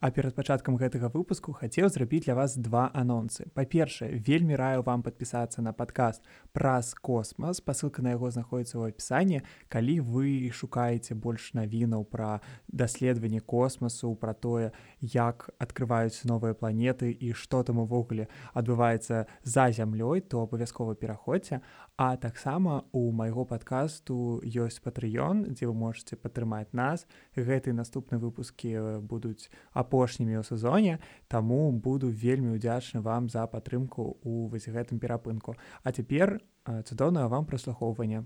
А перад пачаткам гэтага выпуску хацеў зрабіць для вас два анонсы. Па-першае, вельмі раю вам падпісацца на падкаст праз космас. Пасылка на яго знаходіцца ў апісанні. Калі вы шукаеце больш навінаў пра даследаванне космасу, пра тое, як адкрываюць новыя планеты і што там увогуле адбываецца за зямлёй, то абавязкова пераходзьце. А таксама у майго падкасту ёсць патрыён, дзе вы можете падтрымаць нас. Гэты наступны выпускі будуць апошнімі ў сезоне таму буду вельмі ўдзячны вам за падтрымку у вось гэтым перапынку. А цяпер цудоўнае вам праслухоўванне.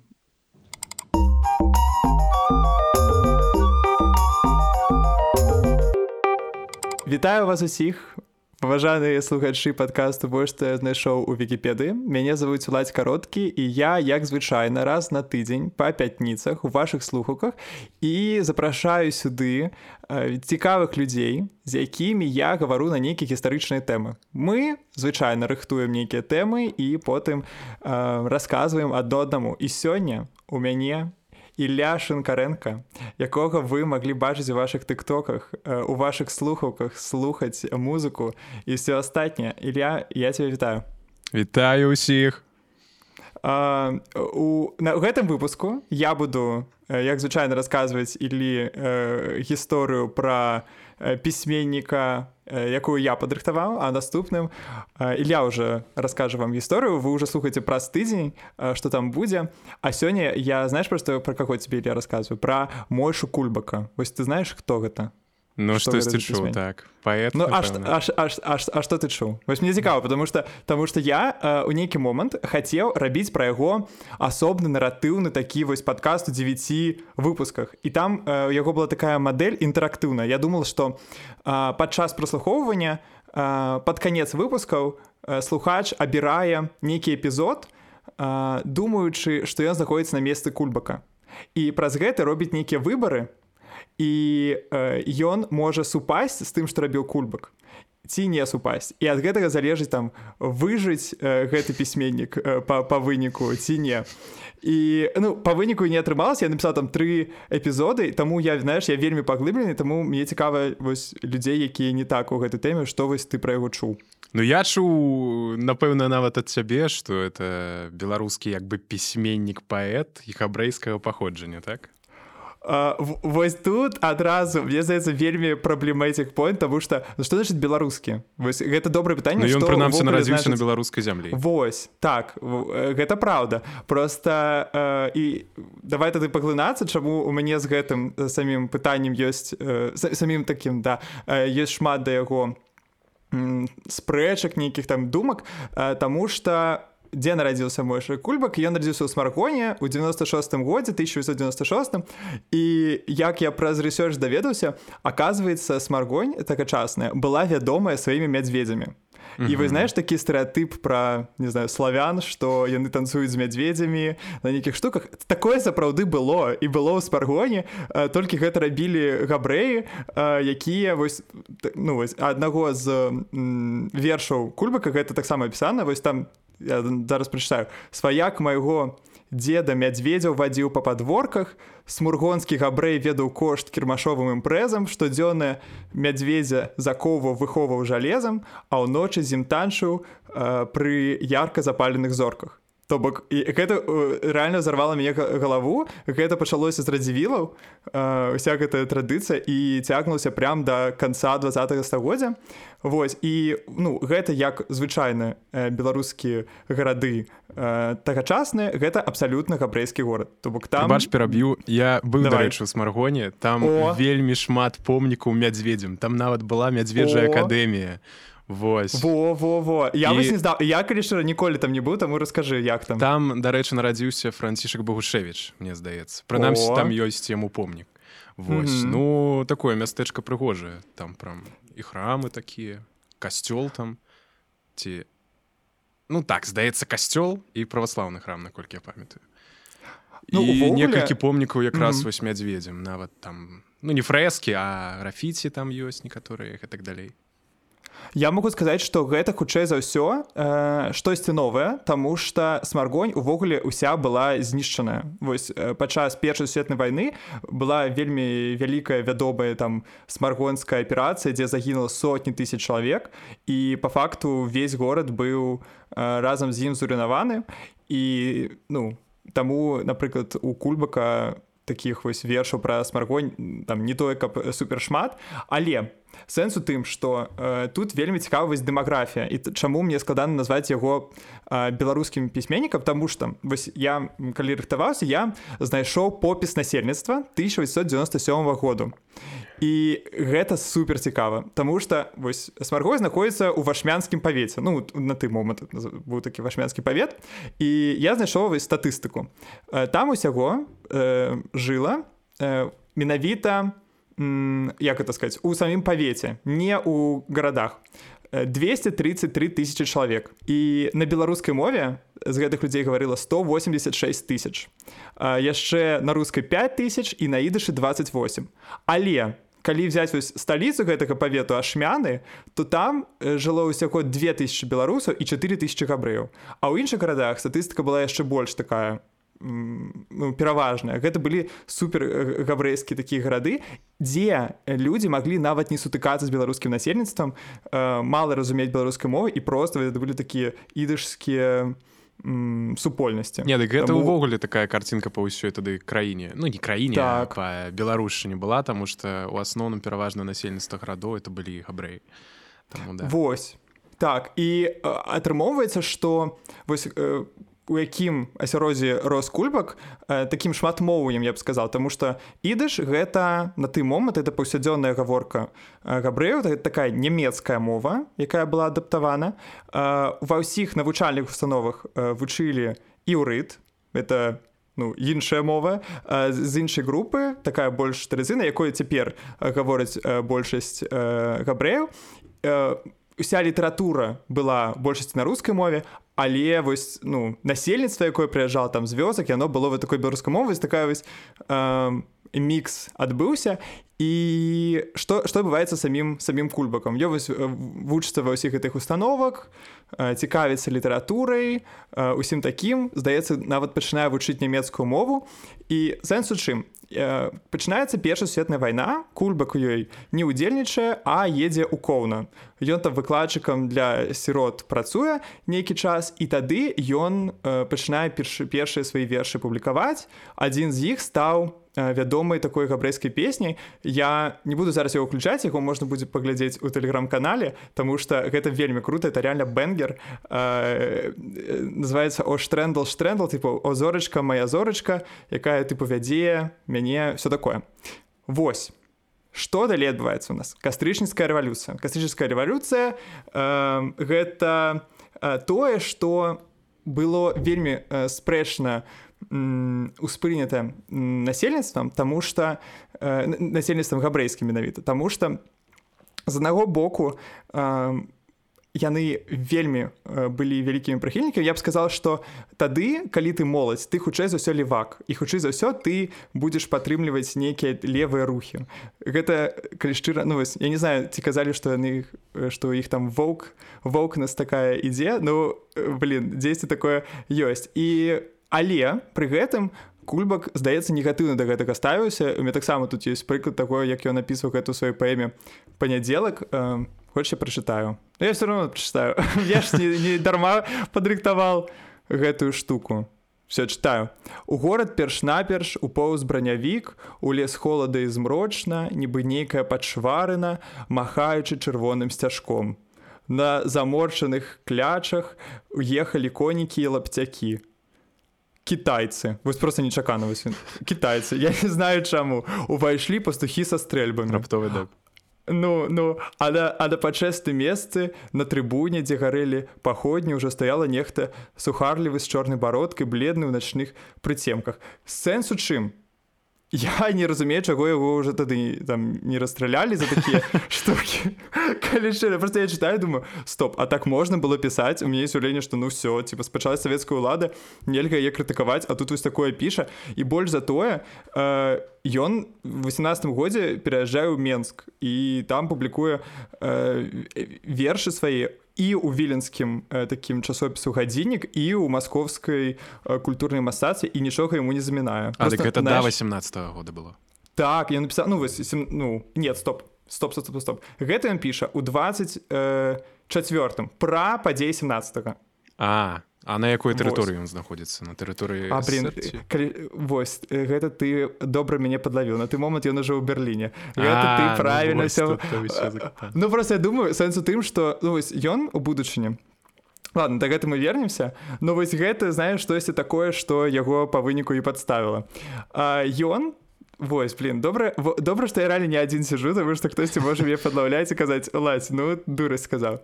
Вітаю вас усіх Паважаныя слухачы падкасту больш што я знайшоў у вікіпедыі. Мяне завуць уладзь кароткі і я, як звычайна раз на тыдзень па пятніцах у вашых слухуках і запрашаю сюды э, цікавых людзей, з якімі я гавару на нейкія гістарычныя тэмы. Мы звычайна рыхтуем нейкія тэмы і потым э, расказваем адно аднаму. І сёння у мяне Ілля Шынкаренко, якога вы маглі бачыць у вашых тыктоках, у вашых слухаўках слухаць музыку і все астатняе. Ілля, я тебе вітаю. Вітаю ўсіх. У на гэтым выпуску я буду як звычайна расказваць ілі э, гісторыю пра пісьменніка якую я падрыхтаваў а наступным Ілья уже раскажа вам гісторыю вы уже слухаце праз тыдзень что там будзе. А сёння я знаешь просто про каго тебе я рассказываю про мойшу кульбака. Вось ты знаешь хто гэта Ну что ты чуў так поэт ну, а, а, а, а, а что ты чуў вось мне цікава потому что тому что я э, у нейкі момант хацеў рабіць пра яго асобны наратыўны такі вось падкаст у 9 выпусках. І там э, у яго была такая мадэль інтэрактыўная Я думал что э, падчас праслухоўвання э, под канец выпускаў э, слухач абірае нейкі эпізод э, думаючы што ён знаходіцца на месцы кульбака. І праз гэта робіць нейкія выбары і ён э, можа супасць з тым што рабіў кульбак ці не супасць і ад гэтага залежыць там выжыць э, гэты пісьменнік э, па, па выніку ці не. І ну па выніку не атрымалася я напісаў там тры эпізоды таму я знаеш я вельмі паглыблены таму мне цікава вось людзей якія не так у гэтай тэме што вось ты пра яго чуў. Ну я чуў напэўна нават ад цябе што это беларускі як бы пісьменнік паэт і хабрэйскага паходжання так вось тут адразу мне здаецца вельмі праблематик point тому что ну, что значит беларускі вось гэта добрае пытанне ён прынамсі нарадзіўся на беларускай зямлі Вось так гэта праўда просто э, і давай тады паглынацца чаму у мяне з гэтым самім пытаннем ёсць э, самім таким да ёсць шмат да яго спрэчак нейкіх там думак э, тому что у дзе нарадзіўся мойша кульбак ён радзіўся ў смаргоне у 96 годзе 1996 і як я праз рэсёрч даведаўся аказваецца смаргонь такачасная была вядомая сваімі мядзведзямі і вы знаеш такі стэеатып пра не знаю славян што яны танцуюць з мядзведзямі на нейкіх штуках? Такое сапраўды было. І было ў спаргоне толькі гэта рабілі габрэі якія вось ну вось аднаго з вершаў кульбака гэта таксама апісана вось там я зараз прачытаю сваяк майго деда мядзведзяў вадзіў па падворках смургонскі габрэй ведаў кошт кірмашовым імпрэзам штодзённая мядзведзя закоўваў выхоўваў жалезам а ўночы зім танчыў э, пры ярка запаленых зорках То бок і гэта рэальна зарвала мяне галаву. Гэта пачалося з радзівілаў. Уся гэтая традыцыя. І цягнулася прям да канца два стагоддзя. Вось і ну гэта як звычайна беларускія гарады тагачасныя гэта абсалютна габрэйскі горад. То бок там бач пераб'ю. Я быў дарэчы у смаргоне там О! вельмі шмат помнікаў мядзведзям там нават была мядзведжая акадэмія. у Вось. Во во во я і... не здаў я калі шчыра ніколі там не быў таму раскажы як там. Там дарэчы нарадзіўся францішак Багушевич мне здаецца прынамсі там ёсць яму помнік Вось. Mm -hmm. ну такое мястэчка прыгожае. Там прям і храмы такія касцёл там ці ну так здаецца касцёл і праваслаўны храм наколькі я памятаю. Ну, увогуле... некалькі помнікаў якраз mm -hmm. вось мядзведзям нават там ну не фрэскі а графіці там ёсць некаторыя і так далей Я могу сказаць, што гэта хутчэй за ўсё э, штосьці новае, таму што смаргонь увогуле уся была знішчаная. Вось э, падчас першай сусветнай вайны была вельмі вялікая вядомая там смаргонская аперацыя, дзе загінула сотні тысяч чалавек і па факту весь горад быў э, разам з ім зурынаваны і ну таму напрыклад у кульбака таких вось вершаў пра смаргонь там не тое каб супершмат але сэнс у тым что э, тут вельмі цікавасць дэмаграфія. І чаму мне складана назваць яго э, беларускім пісьменнікам тому что вось я калі рыхтаваўся я знайшоў попіс насельніцтва 1897 году і гэта супер цікава Таму что вось смаргой знаходіцца ў вашмянскім павеце. Ну на ты момант быў такі вашмянскі павет. І я знайшоў вось статыстыку. Там усяго э, жыла э, менавіта як это сказать у самім павеце не у гарадах. 233 тысячи чалавек. І на беларускай мове з гэтых людзей гаварыла 186 тысяч. Яшчэ на рускай 5 тысяч і на ідышы 28 але калі взять сталіцу гэтага павету ашмяны то там жыло ўсяго 2000 беларусаў і 4000 габрэяў а ў іншых гарадах статыстыка была яшчэ больш такая ну, пераважная гэта былі супер э, габрэйскі такія гарады дзе людзі маглі нават не сутыкацца з беларускім насельніцтвам э, мала разумець беларускай мовы і просто это былі такія ідышскія у супольнасці не дык гэта ўвогуле такая карцінка па ўсёй тады краіне ну не краіне так. па беларушчыне была таму што у асноўным пераважна насельніцтва гарадоў это былі габрэі да. Вось так і атрымоўваецца што вось э, у якім асярозе рос кульбак э, такім шматмоўем я б сказал тому что ідыш гэта на ты момант это паўсядзённая гаворка э, габрэю такая нямецкая мова якая была адаптавана. Э, ва ўсіх навучальных установах э, вучылі іўрыт это ну іншая мова э, з іншай групы такая больш традыцыйна якой цяпер э, гаворыць э, большасць э, габрэяў. Э, Уся літаратура была большасці на рускай мове, але вось ну насельніцтва якое прыязджала там з вёсак яно было вы такой беларускай мовы такая вось э, мікс адбыўся і што што адбываецца самім самім кульбакам я вось вучыцца ва ўсіх гэтых установак цікавіцца літаратурай усім такім здаецца нават пачынае вучыць нямецкую мову. І сэнс у чым пачынаецца першая сусветная вайна кульбак у ёй не ўдзельнічае а едзе ў коўна. Ён там выкладчыкам для сірот працуе нейкі час і тады ён пачынае першы першыя свае вершы публікаваць. Адзін з іх стаў вядомай такой габрэйскай песняй. Я не буду зараз яго ўключаць яго можна будзе паглядзець у тэлеграм-канале тому что гэта вельмі круто это реально бенгер называется о штрэндл штрэндл типа о зорачка моя зорачка якая ты павядзе мяне все такое Вось. Что далей адбываецца у нас? Кастрычніцкая рэвалюцыя. Кастрычская рэвалюцыя э, гэта э, тое что было вельмі э, спрэчна успрынята насельніцтвам тому что э, насельніцтвам габрэйскім менавіта тому что з аднаго боку э, яны вельмі э, былі вялікімі прыхільнікамі я б сказал что тады калі ты моладзь ты хутчэй за ўсё левак і хутчэй за ўсё ты будзеш падтрымліваць нейкія левыя рухі. Гэта калі шчыра ну вось я не знаю ці казалі што яны што іх там воўк воўк нас такая ідзе ну блин дзесьці такое ёсць. І але пры гэтым кульбак здаецца негатыўна да гэтага ставіўся у меня таксама тут ёсць прыклад таго як ён напісаў гэту сваёй паэме панядзелак у э, Хоч я прачытаю. Я все равно прачытаю. Я ж не, не дарма падрыхтаваў гэтую штуку. Все чытаю. У горад перш-наперш упоўз бранявік, у лес холада і змрочна, нібы нейкая падшварына, махаючы чырвоным сцяжком. На заморчаных клячах уехалі конікі і лапцякі. Кітайцы вось просто нечакана кітайцы я не знаю чаму увайшлі пастухі са стрэльбамі раптовы да Ну ну а да, а да пачэсты месцы на трыбуне, дзе гарэлі паходні ўжо стаяла нехта сухарлівы з чорнай бародкай бледны ў начных прыцемках. Сэнс у чым? Я не разумею чаго яго уже тады там не расстралялі за такія штуки. Просто я читаю думаю стоп а так можна было пісаць у мяне сюленне что ну все типа спачала савецкая ўлада нельга яе крытыкаваць а тут вось такое піша і больш за тое ён э, в 18 годзе пераязджаю ў Менск і там публікуе э, вершы свае і ў віленскім э, такім часопісу гадзіннік і ў маскоўскай э, культурнай масацы і нічога яму не замінае так это да 18 -го года было так я напісаў ну вось ну нет стоп стоп стоп стоп, стоп. гэта ён піша у 24 э, пра падзеі 17 -го. А А на якой тэрыторыі ён знаходзіцца? На тэрыторыі вось гэта ты добра мяне падлавіў. На ты момант ён ужо ў Берліне. Ты ну правильно все Ну просто я думаю сэнс у тым что ну, ён у будучыні. Ладно да гэта мы вернемся. Но вось гэта знаешь штосьці такое что яго па выніку і падставіла. Ён Вось блин добра добра што я ралі не адзін сижу тому што хтосьці можа мне падлаўляць і казаць лазь ну дурасць сказаў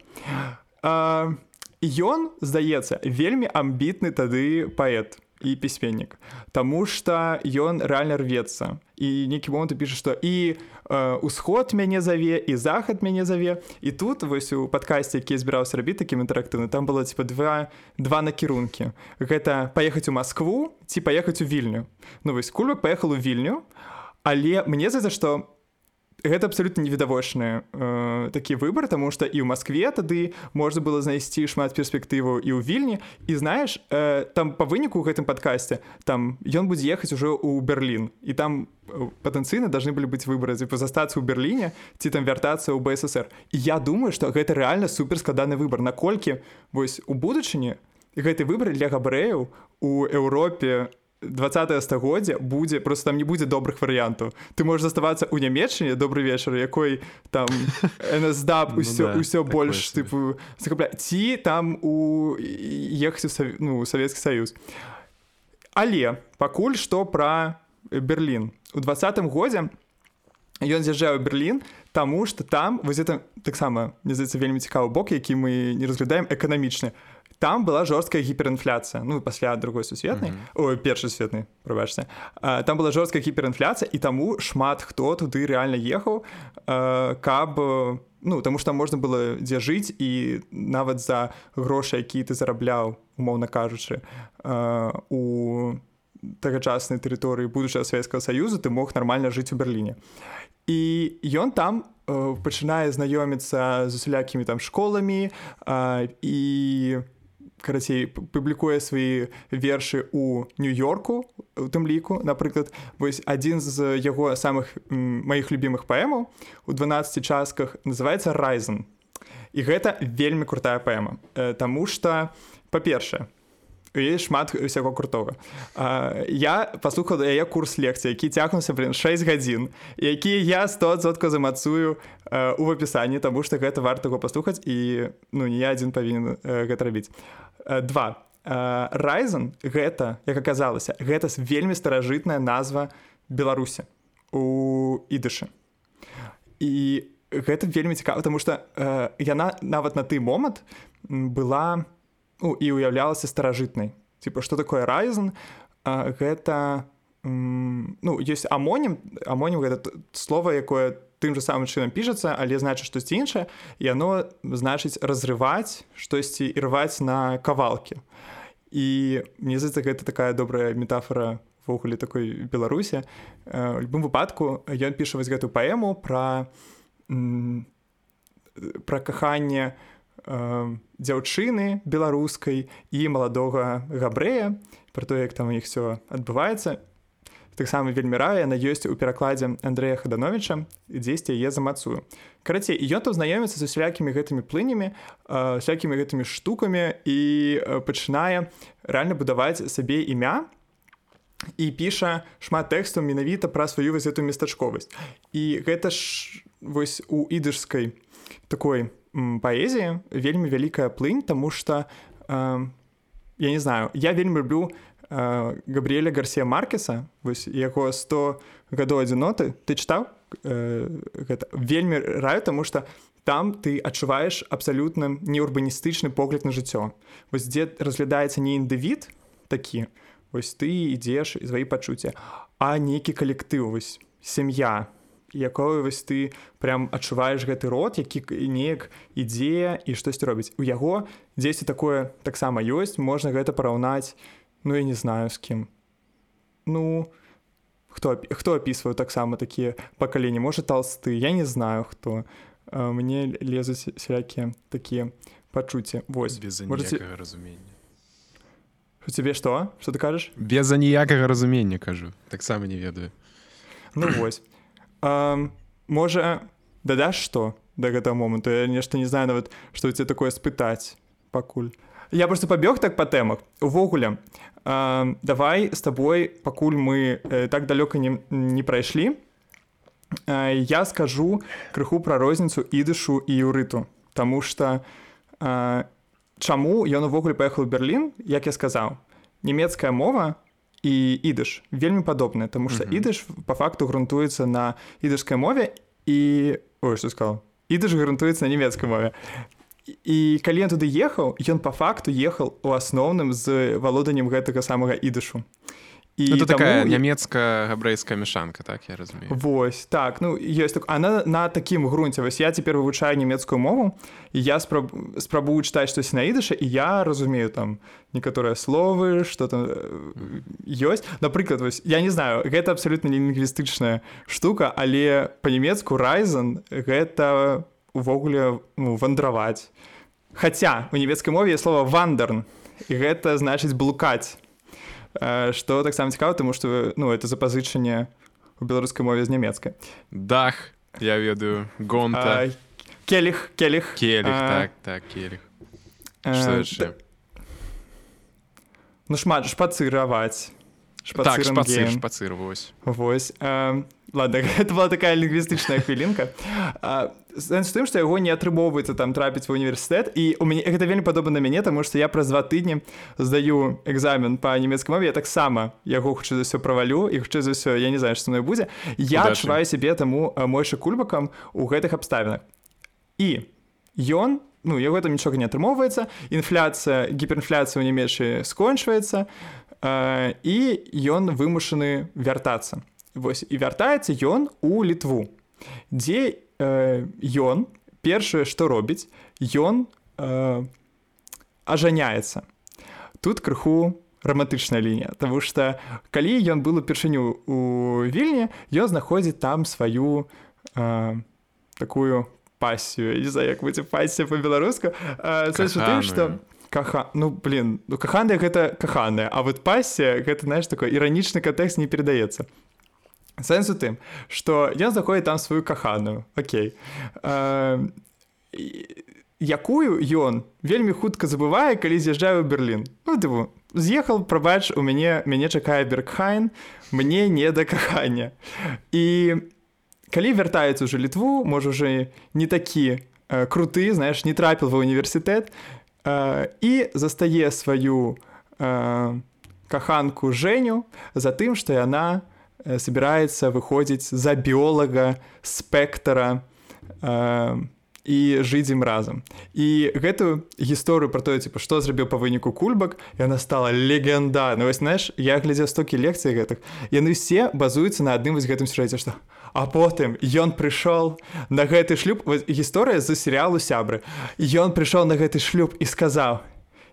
а ён здаецца вельмі амбітны тады паэт і пісьменнік Таму что ён реально рвецца і нейкі момант піша што і э, усход мяне заве і захад мяне заве і тут вось у падкасці які збіраўся рабіць такім інтэрактыўны там было типа два два накірункі. Гэта паехаць у Маскву ці паехаць у вільню Ну вось кульбак паехал у вільню але мне за за што гэта абсолютно невідавочны э, такі выбор тому что і ў москве тады можна было знайсці шмат перспектыву і ў вільні і знаешь э, там по выніку у гэтым подкасте там ён будзе ехаць ужо ў Берлін і там э, патэнцыйна должны былі быць выборы по застацца ў Берліне ці там вяртацца ў бСр і я думаю что гэта реально супер складаны выбор. Наколькі вось у будучыні гэты выбор для габрэяў у Еўропе 20 стагоддзя будзе просто там не будзе добрых варыянтаў. Ты можаш заставацца ў нямецчыне добрый вечар якой там НСДА ўсё ну, ўсё больш тыпу захапля ці там у ехаць ну савецкі саюз. Але пакуль што пра Берлін. У двадцатым годзе ён з'язджае ў Берлін Таму што там вось это таксама мне здаецца вельмі цікавы бок які мы не разглядаем эканамічны там была жорсткая гіперінфляцыя ну пасля другой сусветнай mm -hmm. першай сусветнай прабачце там была жорсткая гіперінфляцыя і таму шмат хто туды реально ехаў каб ну таму што можна было дзе жыць і нават за грошы які ты зарабляў умоўна кажучы у тагачаснай тэрыторыі будучага савецкага саюзу ты мог нармальна жыць у Берліне і ён там пачынае знаёміцца з усялякімі там школамі і карацей публікуе свае вершы у нью-йорку у тым ліку напрыклад вось адзін з яго самых маіх любімых паэмаў у 12 частках называется райзен і гэта вельмі крутая паэма э, Таму что па-першае есть шмат усяго крутога я паслухаў яе курс лекцыі які цягнуўся блин 6 гадзін якія я 100сотка замацую у апісанні таму што гэта варта го паслухаць і ну не адзін павінен гэта рабіць два. Райзен гэта як аказалася гэта вельмі старажытная назва беларусі у ідышы і гэта вельмі цікава тому что яна нават на ты момант была у ну, і уяўлялася старажытнай. Типа что такое райзен гэта ну есть амонім амонім гэта слово якое тым же самым чынам пішацца але значыць штосьці іншае і оно значыць разрываць штосьці і рваць на кавалкі. І мне здаецца гэта такая добрая метафора ввогуле такой беларусе в любым выпадку ён піша вось гэтую паэму пра пра каханне у дзяўчыны беларускай і маладога габрэя про то як там у іх все адбываецца. Таксама вельмі рая яна ёсць у перакладзе Андрэя хадановича дзесьці яе замацую. Карацей ён там знаёміцца з усялякімі гэтымі плынямі всякімі гэтымі штукамі і пачынае рэальна будаваць сабе імя і піша шмат тэкстаў менавіта пра сваю вось эту местачковасць. І гэта ж вось у ідышскай такой паэзіі вельмі вялікая плынь тому что э, я не знаю я вельмі люблю э, габриэля гарсія маркеса. Вось яго 100 гадоў адзіноты ты чытаў э, вельмі раю тому что там ты адчуваеш абсалютна неурбаністычны погляд на жыццё вось дзе разглядаецца не індывід такі вось ты ідзеш і свае пачуцці а нейкі калектыў вось сям'я якой вось ты прям адчуваеш гэты род які неяк ідзе і штосьці робіць. У яго дзесьці такое таксама ёсць можна гэта параўнаць ну я не знаю з кім. Ну хто хто опісваў таксама такія пакаленні? Можа толсты я не знаю хто. Мне лезуць сялякія такія пачуцці. Вось. Без можете разумення. У цябе што? Что ты кажаш? Без аніякага разумення кажу. Таксама не ведаю. Ну вось а, можа дадаш што да гэтага моманту я нешта не знаю нават што у цябе такое спытаць пакуль? Я просто пабег так па тэмах увогуле давай з табой пакуль мы э, так далёка не, не прайшлі э, я скажу крыху пра розніцу ідышу і юрыту Таму что э, чаму ён увогуле паехаў Берлін як я сказаў нямецкая мова і ідыш. Вельмі падобная тому что ідыш по факту грунтуецца на ідышскай мове і ой что сказал ідыш грунтуецца на нямецкай мове. І калі ён туды ехаў ён по факту ехал у асноўным з валоданнем гэтага самага ідышу. і ну, такая таму... нямецкая габрэйская мешанка так я разумею. Вось так ну ёсць так она на такім грунце вось я цяпер вывучаю нямецкую мову і я спраб... спрабую чытаць штось на ідыша і я разумею там некаторыя словы что там ёсць напрыклад вось я не знаю гэта абсалютна не лінгвістычная штука але па-нямецку райзен гэта увогуле ну, вандраваць Хаця у нямецкай мове слова вандерн і гэта значыць блукаць што таксама цікава тому что ну это запазычанне у беларускай мове з нямецкай. Дах я ведаю гонта. Келіх келіх. Келіх так так келіх. ну шмат шпацыраваць. Так, шпацыр вось. Вось ладно это была такая лінгвістычная хвілінка сэнс тым што яго не атрымоўваецца там трапіць в універсітэт і у мяне гэта вельмі падобна на мяне таму што я праз два тыдні здаю экзамен па нямецкай мове я таксама яго хутчэй за ўсё правалю і хутчэй за ўсё я не знаю што мной будзе я адчуваю сябе таму мойша кульбакам у гэтых абставінах і ён ну яго там нічога не атрымоўваецца інфляцыя гіперінфляцыя ў нямецчы скончваецца і ён вымушаны вяртацца Вось і вяртаецца ён у літву дзе э, ён першае што робіць ён э, ажаняецца. Тут крыху рамантычная лінія Таму что калі ён был упершыню у вільні ён знаходзіць там сваю э, такую пасію не за як будзе пасія по-беларуску. Тым что каха ну блин ну каханная гэта каханая а вот пасія гэта знаешь такой іранічны кантэкст не перадаецца сэнс у тым что я заходзіць там сваю каханую. Окей. Э, якую ён вельмі хутка забывае калі з'язджаю Берлін. Ну, тыпу, з'ехал прабач у мяне мяне чакае бергхайн мне не да кахання. І калі вяртаецца уже літву можа уже не такі э, круты знаешь не трапіл ва універсітэт э, і застае сваю э, каханку жэню за тым што яна у собирается выходзіць за біолага спектара э, і жыць ім разам і гэтую гісторыю про тое типа што зрабіў па выніку кульбак яна стала легендарна вось знаешь я глядзеў стокі лекцый гэтых яны все базуюцца на адным вось гэтым сюжэце што а потым ён прыйшоў на гэты шлюб гісторыя з серыялу сябры ён прыйшоў на гэты шлюб і сказаў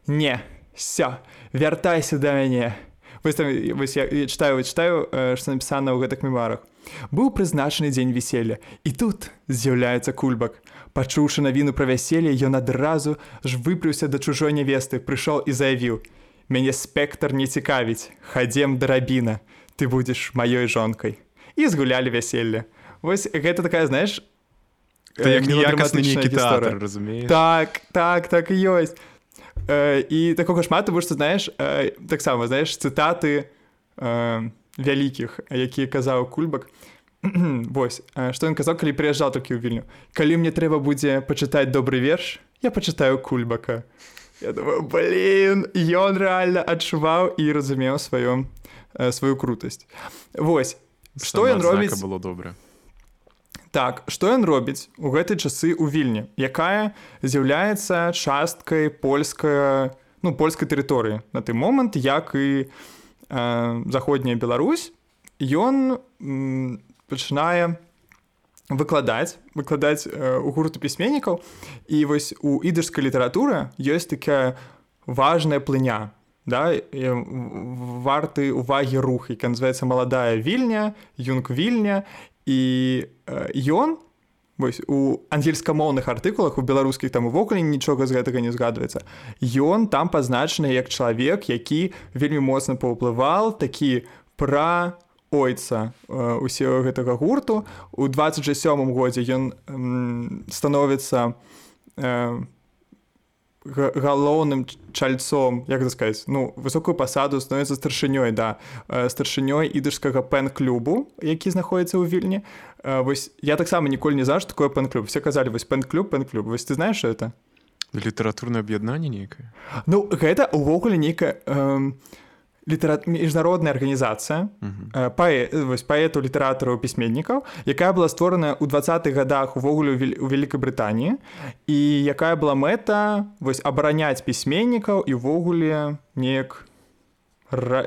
не все вяртайся да мяне вось там вось я, я читаю читаю что напісана ў гэтых мемарах быў прызначаны дзень веселья і тут з'яўляецца кульбак. Пачуўшы навіну пра вяселле ён адразу ж выпрыўся да чужой нявесты прыйшоў і заявіў мяне спектр не цікавіць. Хадзем драбіна ты будзеш маёй жонкай і згулялі вяселле. Вось гэта такая знаешь як разумею так так так і ёсць. Э, і такога шмат тому што знаеш э, таксама знаеш цытаты э, вялікіх які казаў кульбак. Вось што ён казаў калі прыязджаў такі ў вільню калі мне трэба будзе пачытаць добры верш я пачытаю кульбака я думаю блин ён рэальна адчуваў і разумеў сваё сваю крутасць Вось што ён робіць было добра Так што ён робіць у гэтай часы ў вільні якая з'яўляецца часткай польская ну польскай тэрыторыі? На той момант як і заходняя Беларусь ён пачынае выкладаць выкладаць у гурту пісьменнікаў. І вось у ідышскай літаратуры ёсць такая важная плыня да варты увагі рух які называется маладая вільня юнг вільня і ён вось у ангельскамоўных артыкулах у беларускіх там увогуле нічога з гэтага не згадваецца. Ён там пазначаны як чалавек які вельмі моцна паўплывал такі пра ойца усего гэтага гурту. У 27 годзе ён становіцца у галоўным чальцом як сказаць ну высокую пасаду становіцца старшынёй да. Старшынёй ідышскага пэн-клубу які знаходіцца ў вільні. Вось я таксама ніколі не за такое пэн-клуб все казалі вось пэн-клуб пэн-клуб вось ты знаешь это? Літаратурнае аб'яднанне нейкае? Ну гэта увогуле нейкая э, літара... міжнародная арганізацыя э, паэ... паэту літаратараў пісьменнікаў якая была створаная ў двадцатых годах увогуле у вялікай брытаніі і якая была мэта вось абараняць пісьменнікаў і ўвогуле неяк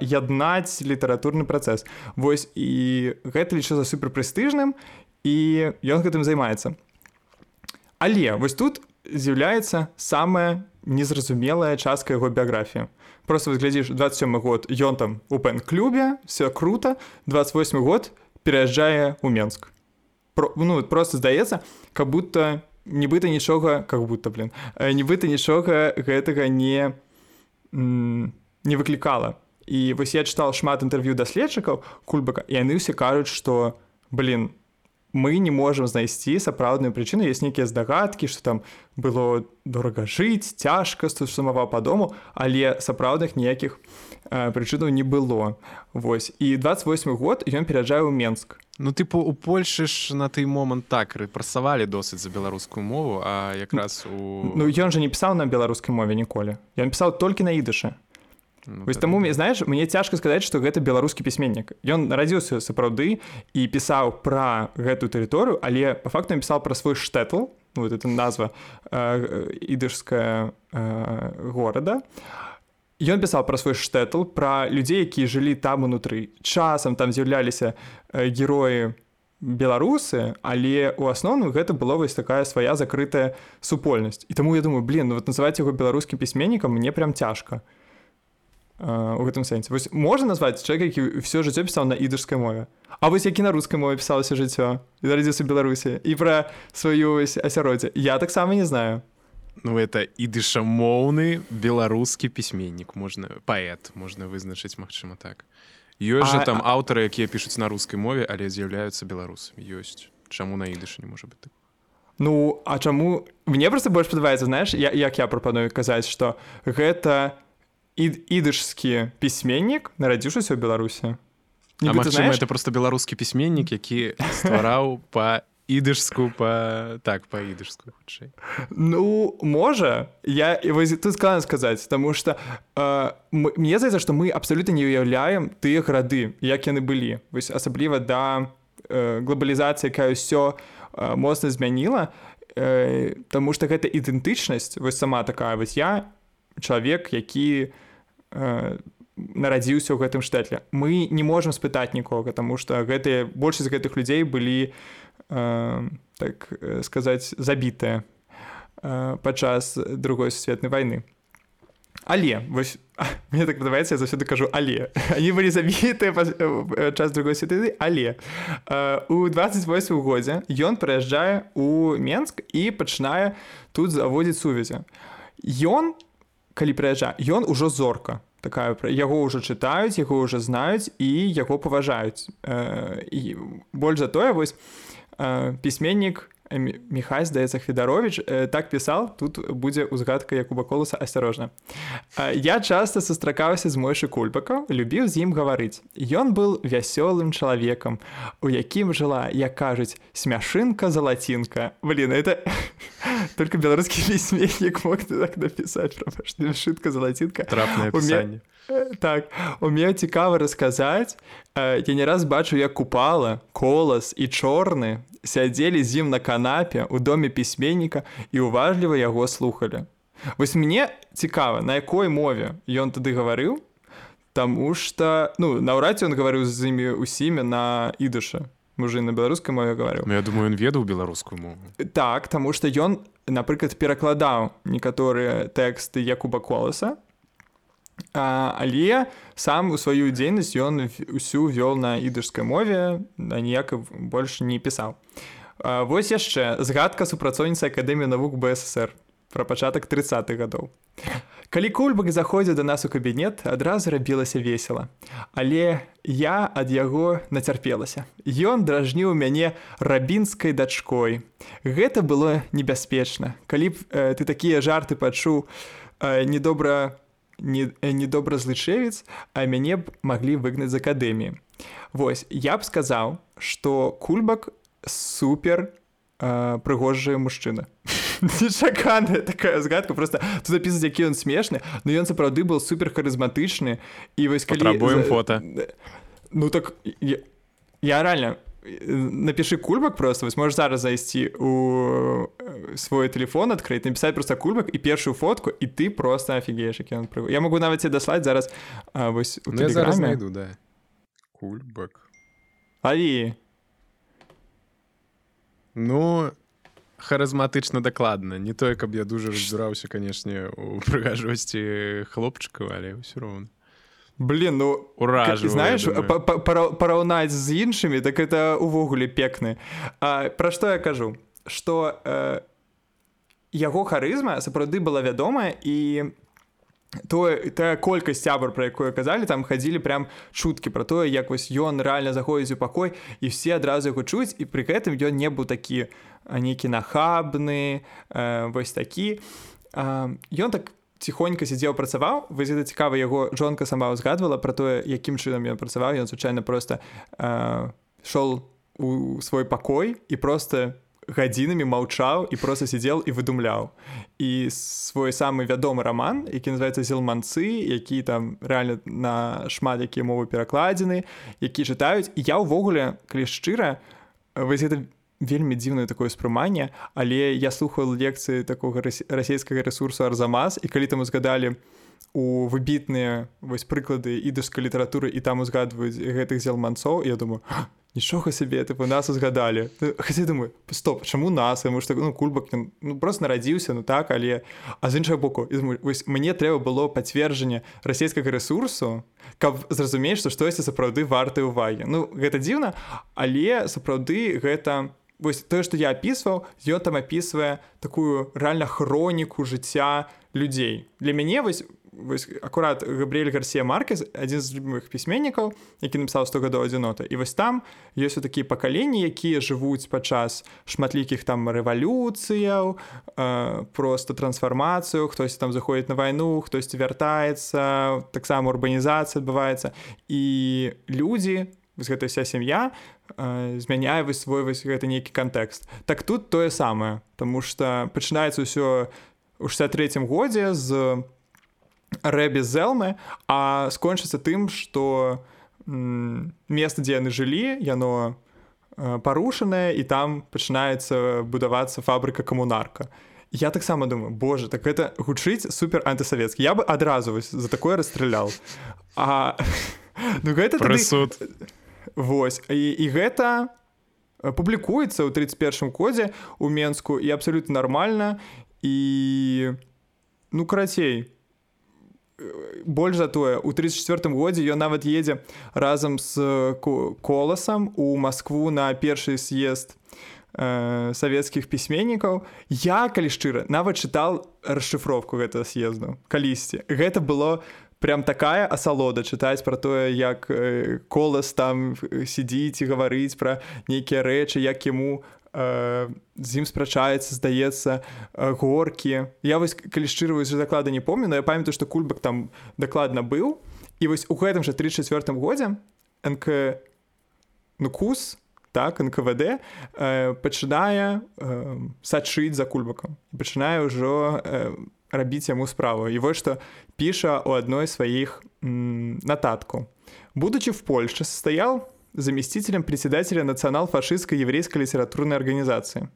яднаць літаратурны працэс. Вось і гэта лічу за суперпрэстыжным і ён гэтым займаецца. Але вось тут з'яўляецца самая незразумелая частка яго біяграфіі просто глядзіш 27 год ён там у пэн-клубе все круто. 28 год пераязджае у Менск Про, ну просто здаецца как будто нібыта нічога как будто блин нібыта нічога гэтага не не выклікала і вось я чытал шмат інтэрв'ю даследчыкаў кульбака і яны ўсе кажуць что блин мы не можам знайсці сапраўдную прычыну. Есть нейкія здагадкі что там было дорага жыць цяжка сумаваў па дому але сапраўдных ніякіх э, прычынаў не было. Вось. І 28 год ён пераджае ў Менск Ну тыпу у Польшы ж на той момант так рэпрасавалі досыць за беларускую мову а якраз у Ну ён жа не пісаў на беларускай мове ніколі ён пісаў толькі на ідышы Ну, Вось таму мне знаеш мне цяжка сказаць што гэта беларускі пісьменнік. Ён нарадзіўся сапраўды і пісаў пра гэтую тэрыторыю але по факту пісаў пра свой штэтл ну, вот это назва э, ідышская э, горада. Ён пісаў пра свой штэтл пра людзей якія жылі там унутры. Часам там з'яўляліся э, героі беларусы але у асноўным гэта было вось такая свая закрытая супольнасць. І таму я думаю блин ну вот называць яго беларускім пісьменнікам мне прям цяжка у гэтым сэнсе вось можна назваць чалавек які ўсё жыццё пісаў на ідышскай мове. А вось які на рускай мове пісалася жыццё нарадзіўся беларусі і пра сваю асяроддзе я таксама не знаю. Ну это ідышамоўны беларускі пісьменнік можна паэт можна вызначыць Мачыма так. Ёсць жа там аўтары якія пішуць на рускай мове але з'яўляюцца беларусамі ёсць. Чаму на ідышы не можа быць так Ну а чаму? Мне просто больш падабаецца знаеш я, як я прапаную казаць што гэта не ідышскі пісьменнік нарадзіўшыся ў беларусі магчыма это просто беларускі пісьменнік які ствараў па ідышску па так па ідышску хутчэй. Ну можа. Я вось тут складана сказаць таму что э, мне здаецца што мы абсалютна не уяўляем тыя грады як яны былі. Вось асабліва да э, глобалізацыі якая ўсё э, моцна змяніла э, Таму што гэта ідэнтычнасць вось сама такая. Вось я чалавек які у Э, нарадзіўся ў гэтым штэтле мы не можемм спытаць нікога тому что гэтыя большасць гэтых людзей былі э, так э, сказаць забітыя э, падчас другой сусветнай войны. Але вось мне так падабаецца я заўсёды кажу але. Они былі забітыя э, час другой святы але. Э, у 28 годзе ён прыязджае у Менск і пачынае тут заводзіць сувязі. Ён у калі прыязджа ён ужо зорка. Такая яго ўжо чытаюць яго ўжо знаюць і яго паважаюць. Э, і больш за тое вось э, пісьменнік Михай здаецца Хведарович э, так пісаў тут будзе ўзгадка Якуба колуса асцярожна э, Я часта сустракаўся з мойшы кульбака любіў з ім гаварыць. Ён быў вясёлым чалавекам у якім жыла як кажуць смяшынка залацінка Блін это только беларускі пісьменнік мог так напісаць шытка залацінка. Трапнае пісанне. так умею цікава расказаць я не раз бачу як купала колас і чорны сядзелі з ім на канапе у доме пісьменніка і уважліва яго слухалі. Вось мне цікава на якой мове ён тады гаварыў Таму что ну наўрад ці он гаварыў з імі усімі на ідыша мужы на беларускай мове гаварыў. Ну, я думаю ён ведаў беларускую мову. Так таму што ён напрыклад перакладаў некаторыя тэксты якуба коласа а, але сам у сваю дзейнасць ён усю вёл на ідышскай мове ніяк больш не пісаў а, вось яшчэ згадка супрацоўніцы акадэміі навук бСр пра пачатак 30-х гадоў Калі кульбак заходзіў да нас у кабінет, адразу рабілася весела. Але я ад яго нацярпелася. Ён дражніў мяне рабінскай дачкой. Гэта было небяспечна. Калі б э, ты такія жарты пачуў э, недобра недобра не злычэвец, а мяне б маглі выгнаць з акадэміі. Вось я б сказаў, што кульбак супер э, прыгожая мужчына. нечаканая такая згадка просто тут запісаць які ён смешны но ён сапраўды был супер харызматычны і вось калібуем фото ну так я, я реально напиши кульбак просто вось можешь зараз зайсці у свой телефон адкрыць написать просто кульбак і першую фотку і ты просто офігееш які он пры я могу нават тебе даслаць зараз а, вось ну, зараз найду да. Кульбак Алі ну харызматычна дакладна не тое каб я дужа разбіраўся канешне у прыгажвасці хлопчыкаў але ўсё роўна блин ну ура знаешь параўнаць з іншымі так это увогуле пекны пра што я кажу? Что э, яго харызма сапраўды была вядомая і то тая колькасць сябар пра якую казалі там хадзілі прям чуткі про тое як вось ён рэальна заходзіць у пакой і все адразу яго чуць і пры гэтым ён не быў такі нейкі нахабны э, вось такі. Ён так ціхонька сядзеў працаваў вы гэта цікава яго жонка сама ўзгадвала про тое якім чынам ён працаваў ён звычайна просто э, шоў у свой пакой і просто гадзінамі маўчаў і просто сидзел і выдумляў і свой самы вядомы роман які называется зелманцы які там реально на шмат якія мовы перакладзены які чытаюць я ўвогуле калі шчыра вось это вельмі дзіўнае такое ўспрыманне але я слухал лекцыі такога расійскага ресурсу арзамаз і калі там узгадалі у выбітныя вось прыклады ідышскай літаратуры і там узгадваюць гэтых зелманцоў я думаю нічога сабе тыпу нас узгадалі ну, хаця думаю стоп чаму нас? Яму так ну кульбак ну, просто нарадзіўся ну так але а з іншага боку вось мне трэба было пацверджанне расійскага ресурсу каб зразумець што штосьці сапраўды варты увагі ну гэта дзіўна але сапраўды гэта вось тое што я апісваў ён там апісвае такую рэальна хроніку жыцця людзей для мяне вось вось акурат габриэль гарсія маркез адзін з любых пісьменнікаў які напісаў 100 гадоў адзінота і вось там ёсць у такія пакаленні якія жывуць падчас шматлікіх там рэвалюцыяў э, просто трансфармацыю хтось там заходіць на вайну хтосьці вяртаецца таксама урбанізацыя адбываецца. І людзі гэта вся сям'я змяняе вы свой вось гэты нейкі кантэкст так тут тое самае Таму что пачынаецца ўсё у 63 годзе з рэбе зелмы а скончыцца тым что место дзе яны жылі яно э, парушанае і там пачынаецца будавацца фабрыка камунарка я таксама думаю Боже так это гучыць супер антысавецкі я бы адразу вось за такое расстралял а ну гэта прысуд Вось. І, і гэта публікуецца ў 31 кодзе у Мску і абсалютна нармальна. І ну карацей больш за тое у 34 годзе ён нават едзе разам з коласам у Маскву на першы з'езд э, савецкіх пісьменнікаў. Я калі шчыра нават чытал расшыфровку гэтага з'езду калісьці. Гэта было прям такая асалода чытаць пра тое як э, колас там сядзіць і гаварыць пра нейкія рэчы як яму з ім спрачаецца здаецца горкі. Я вось калі шчыра за заклада не помню я памятаю што кульбак там дакладна быў. І вось у гэтым жа 34 годзе нк ну кус так нквд э, пачынае э, сачыць за кульбакам. Пачынае ўжо э, рабіць яму справу і вось што піша у адной сваіх нататку будучи в польше состоял заместителем председателя национал-фашистской еврейской литературной организации.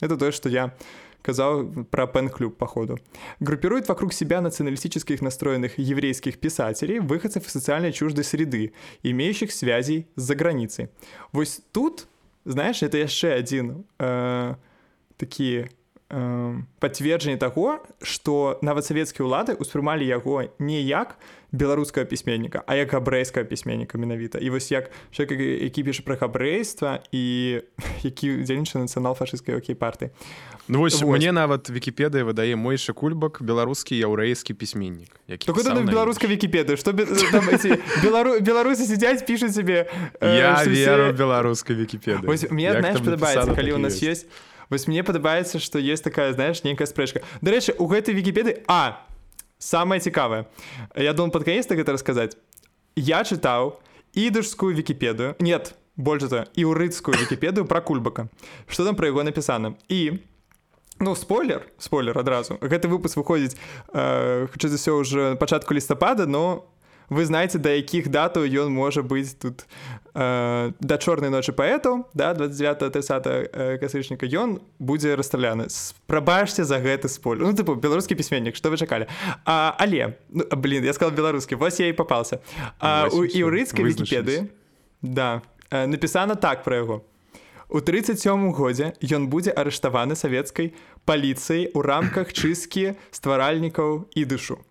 Это то, что я казал про пен-клуб, походу. Группирует вокруг себя националистических настроенных еврейских писателей, выходцев из социальной чуждой среды, имеющих связей с-за границей. Вот тут, знаешь, это еще один э, такие пацверджанне таго што нават савецкія ўлады ўспрымалі яго не як беларускага пісьменніка а як габрэйскага пісьменніка менавіта і вось як человек які піша пра габрэйства і які удзельніча нацыянал фашысцкай окей парты Ну вось, вось мне нават вкіпедыя выдае мойшы кульбак беларускі яўрэйскі пісьменнік беларуска вкіпедыі што белару беларусы сядзяць пішуць сябе я веру беларускай вкіпеды мне знаешь падабаецца калі у нас есть вось мне падабаецца што есть такая знаешь нейкая спрэчка дарэчы у гэтай вкіпеды а самое цікавае. Я думаю под канец гэта расказаць я чытаў ідышскую вкіпедыю нет больше то і ўрыцкую вкіпедыю про кульбака. Что там про яго напісана і ну спойлер спойлер адразу гэты выпуск выходзіць э, хутчэй за ўсё уже пачатку лістапада но вы знаеце да якіх датаў ён можа быць тут э, да чорнай ночы паэтаў да 29 30 э, касычніка ён будзе расстраляны. Спрабачце за гэты споль ну тыпу беларускі пісьменнік что вы чакалі. А, але ну, блин я сказал беларускі вось я і попался у іўрыцкай вікіпеды да э, напісана так про яго. У 37 годзе ён будзе арыштаваны савецкай паліцыяй у рамках чысткі стваральнікаў і дышу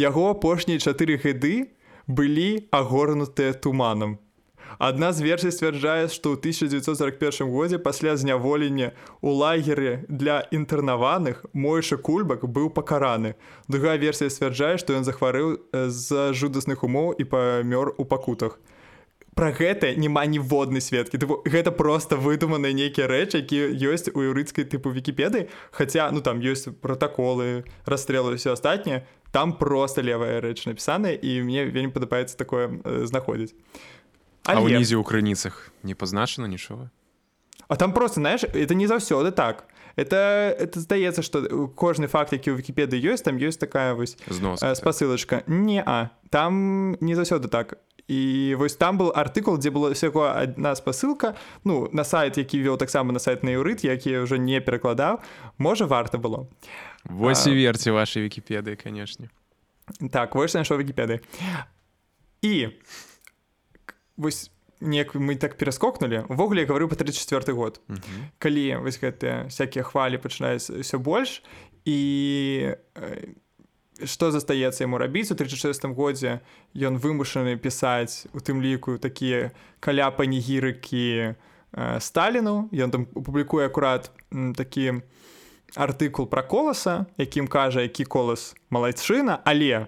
яго апошнія чатыры гады былі агорнутыя туманам. Адна з версій сцвярджае, што ў 1941 годзе пасля зняволення у лагеры для інтэрнаваных мойша кульбак быў пакараны. Другая версія сцвярджае, што ён захварэў з жудасных умоў і памёр у пакутах. Пра гэта няма ніводнай сведкі. Гэта проста выдуманыя нейкія рэчы, якія ёсць у юрыцкай тыпу вікіпеды, хаця ну там ёсць пратаколы, расстрэлы ўсё астатняе, там просто левая рэч напісаная і мне вельмі падабаецца такое э, знаходзіць а ўнізе ў крыніцах не пазначана нічога а там просто знаешь это не заўсёды так. Это это здаецца что кожны факт які ў вкіпеды ёсць там ёсць такая вось э, спасылочка не а там не заўсёды так і вось там был артыкул дзе было всяго одна спасылка ну на сайт які вёў таксама на сайт на юрыт які уже не перакладаў. Можа варта было. Вось і верце вашай вкіпедыі канешне. Так вось нашо вкіпеды і вось неяк мы так пераскокнули увогуле говорю по 34 год. Uh -huh. калі вось гэтыя всякие хвалі пачынаюць все больш і што застаецца яму рабіць у 36 годзе ён вымушаны пісаць у тым ліку такія каля панігірыкі э, сталіну ён там публікуе акурат такі артыкул пра коласа якім кажа які колас малайчына але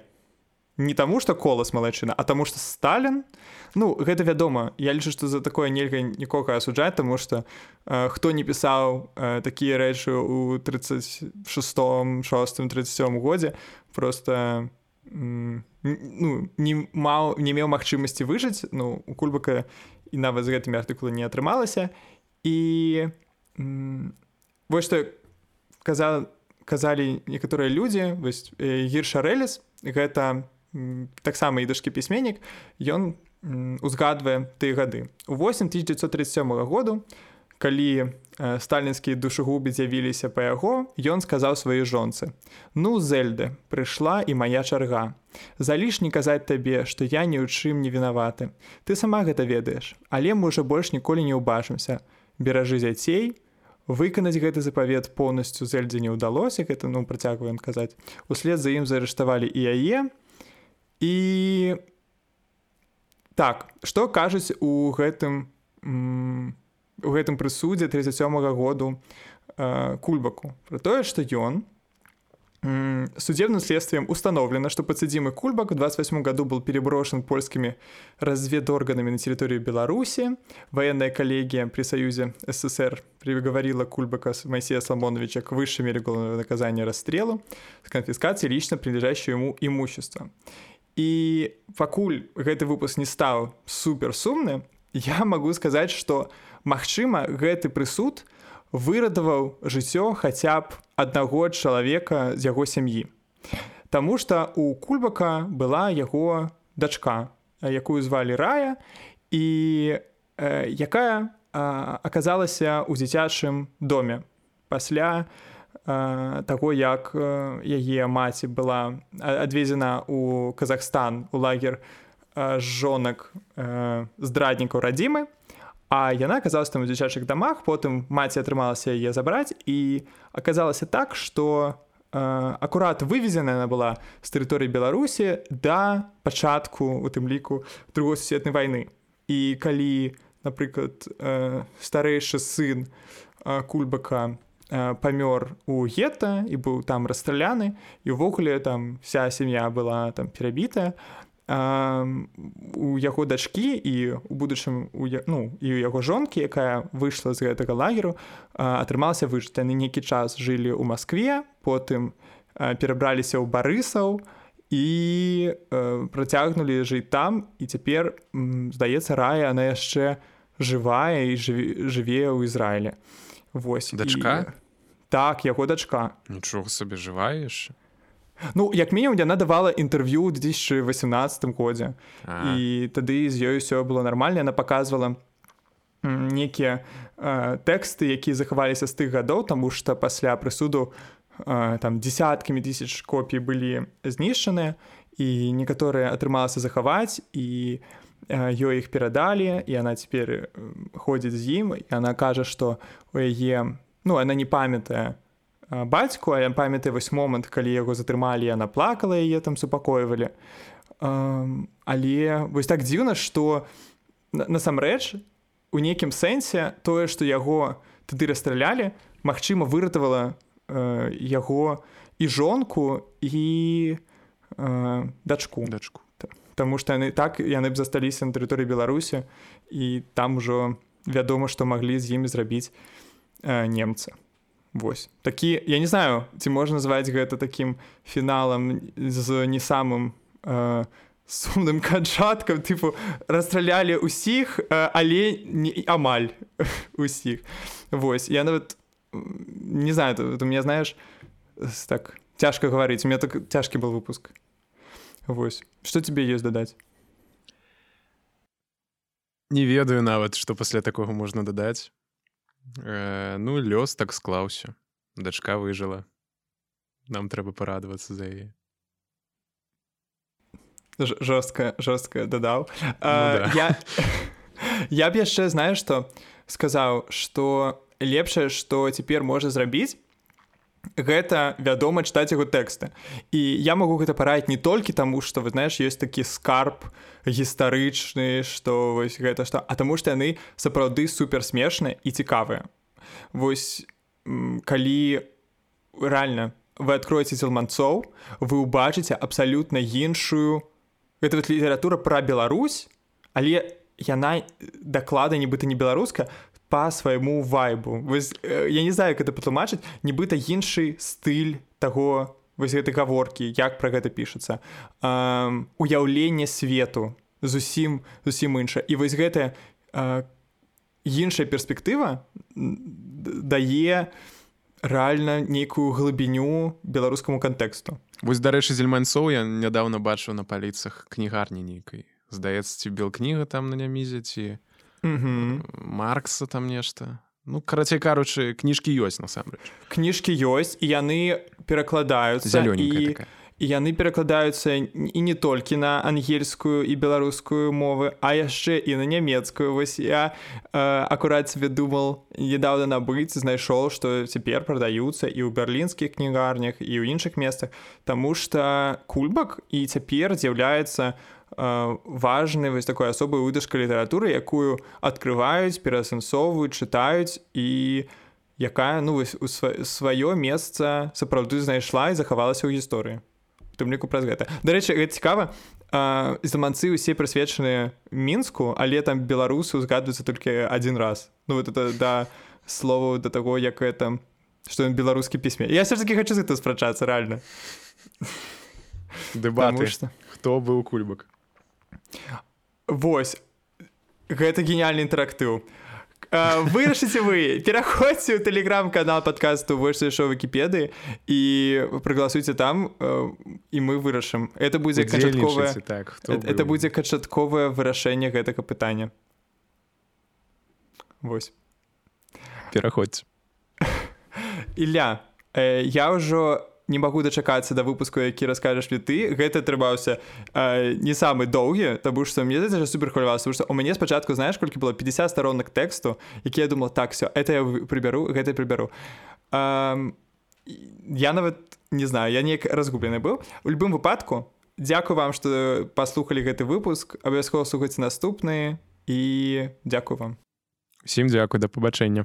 не таму што колас малайчына а таму што сталін ну гэта вядома. Я лічу што за такое нельга нікога асуджаць таму што э, хто не пісаў э, такія рэчы у 36 6 37 годзе просто ну не маў не меў магчымасці выжыць. Ну у кульбака і нават з гэтымі артыкулы не атрымалася. І вось што каза казалі некаторыя людзі вось гіршарэліс гэта таксама ідышкі пісьменнік ён узгадвае тыя гады. У 8937 году калі э, сталінскія душагубы з'явіліся па яго ён сказаў сваёй жонцы ну зельды прыйшла і моя чарга. Залішні казаць табе што я ні ў чым не вінаваты. Ты сама гэта ведаеш але мы уже больш ніколі не ўбачымся. Беражы дзяцей выканаць гэты запавет поўнасцю зельдзе не ўдалося гэта ну працягваем казаць. Услед за ім заарыштавалі і яе і так што кажуць у гэтым у гэтым прысудзе 37 -го году э, кульбаку? Про тое што ён судебным следствием установлено что подсудимый кульбак в 28 году был переброшен польскими разведорганами на территорию беларуси. Военная коллегия при союзе ссср приговорила кульбака моисея соломоновича к высшей мере уголовного наказания расстрелу с конфискацией лично принадлежащего ему имущества і пакуль гэты выпуск не стаў супер сумны я могу сказаць что магчыма гэты прысуд вырадаваў жыццё хаця б аднаго чалавека з яго сям'і. Таму что у кульбака была яго дачка якую звалі рая і э, якая аказалася ў дзіцячым доме пасля таго як яе маці была адвезена у Казахстан у лагер жонак здраднікаў радзімы. А яна аказалась там у дзіцячых дамах потым маці атрымалася яе забраць. І аказалася так что акурат вывезена она была з тэрыторыі беларусі да пачатку у тым ліку другой сусветнай войны і калі напрыклад старэйшы сын кульбака памёр у гета і быў там расстраляны і ўвогуле там вся сям'я была там перабітая у яго дачкі і у будучым ну і у яго жонкі якая выйшла з гэтага лагеру атрымалася выжыць яны нейкі час жылі ў Маскве потым перабраліся ў барысаў і працягнулі жыць там. І цяпер здаецца рая она яшчэ жывая і жыве ў Ізраіле восьось дачка? і... так яго дачка нічога сабе жываеш Ну як мінімум яна давала інтэрв'ю ў 2018 годзе і тады з ёю ўсё было нармальна яна показывала некія тэксты якія захаваліся з тых гадоў таму што пасля прысуду там десяткамі тысяч копій былі знішчаныя і некаторыя атрымалася захаваць і ёй іх перадалі і она цяпер ходзіць з ім і она кажа што у яе ну она не памятае бацьку а я памятаю вось момант калі яго затрымалі яна плакала яе там супакойвалі але вось так дзіўна што насамрэч у нейкім сэнсе тое што яго тады расстралялі магчыма выратавала яго і жонку і дачку. Дачку. Таму што яны так яны б засталіся на тэрыторыі беларусі і там ужо вядома што маглі з імі зрабіць немца Вось. Такі я не знаю ці можна назваць гэта такім фіналам з не самым э, сумным канчаткам тыпу расстралялі ўсіх э, але не амаль усіх. Вось. Я нават не знаю ты, ты мне знаеш так цяжка гаварыць у меня так цяжкі был выпуск. Вось. Что тебе ёсць дадаць? Не ведаю нават што пасля такога можна дадаць Э, ну лёс так склаўся дачка выжыла нам трэба парадавацца за яе жорстка жорстка дадаў ну, да. я я б яшчэ знаю што сказаў што лепшае што цяпер можа зрабіць гэта вядома чытаць яго тэксты. І я магу гэта параіць не толькі таму што вы знаеш ёсць такі скарб гістарычны што вось гэта што а таму што яны сапраўды супер смешныя і цікавыя. Вось калі рэальна вы адкроеце цілманцоў вы ўбачыце абсалютна іншую гэта вот літаратура пра Беларусь але яна даклада нібыта не беларуска по свайму вайбу. Вось, э, я не знаю как это патлумачыць нібыта іншы стыль таго вось гэтай гаворкі як пра гэта пішацца. Уяўленне свету зусім зусім інша і вось гэтая іншая перспектыва дае рэальна нейкую глыбіню беларускаму кантэксту. Вось дарэчы зельманцоў я нядаўна бачыў на паліцах кнігарні нейкай. Здаецца ці бел кніга там на нямізе ці маркса там нешта ну карацей каручы кніжкі ёсць насамрэч кніжкі ёсць і яны перакладаюцца зялёненькая і яны перакладаюцца і не толькі на ангельскую і беларускую мовы а яшчэ і на нямецкую вось я э, акурат себе думал недавно набыць знайшоў што цяпер прадаюцца і ў берлінскіх кнігарнях і ў іншых месцах Таму что кульбак і цяпер з'яўляецца у важны вось такой асобай выдашка літаратуры якую открываюць пераасэнсоўваюць чытаюць і якая ну вось у сваё месца сапраўды знайшла і захавалася ў гісторыі. Тым ліку праз гэта. Дарэчы гэта цікава заманцы усе прысвечаныя мінску але там беларусы узгадваюцца толькі адзін раз. Ну вот это да слову да таго як это што ён беларускі пісьме. Я все таки хочу гэта спрачацца рэальна. Дэбаты што хто быў кульбак Вось. Гэта гениальны інтэрактыў. Вырашыце вы. Пераходзьце ў тэлеграм-канал падкасту больш зайшоў вкіпедыі і прыгласуйце там і мы вырашым. Это будзе канчатковае так это будзе канчатковае вырашэнне гэтага пытання. Вось. Пераходзь Ілля э, я ўжо не магу дачакацца да выпуску які раскажаш ли ты. Гэта атрымаўся э, не самы доўгі таму што мне за супер хваляваўся што у мяне спачатку знаеш колькі было? 50 сторонок тэксту які я думал так все это я прыбяру гэта прыбяру э, я нават не знаю я неяк разгублены быў. У любым выпадку Дякую вам што паслухалі гэты выпуск абавязкова слухайце наступны і дзякую вам. Усім дзякуй да пабачэння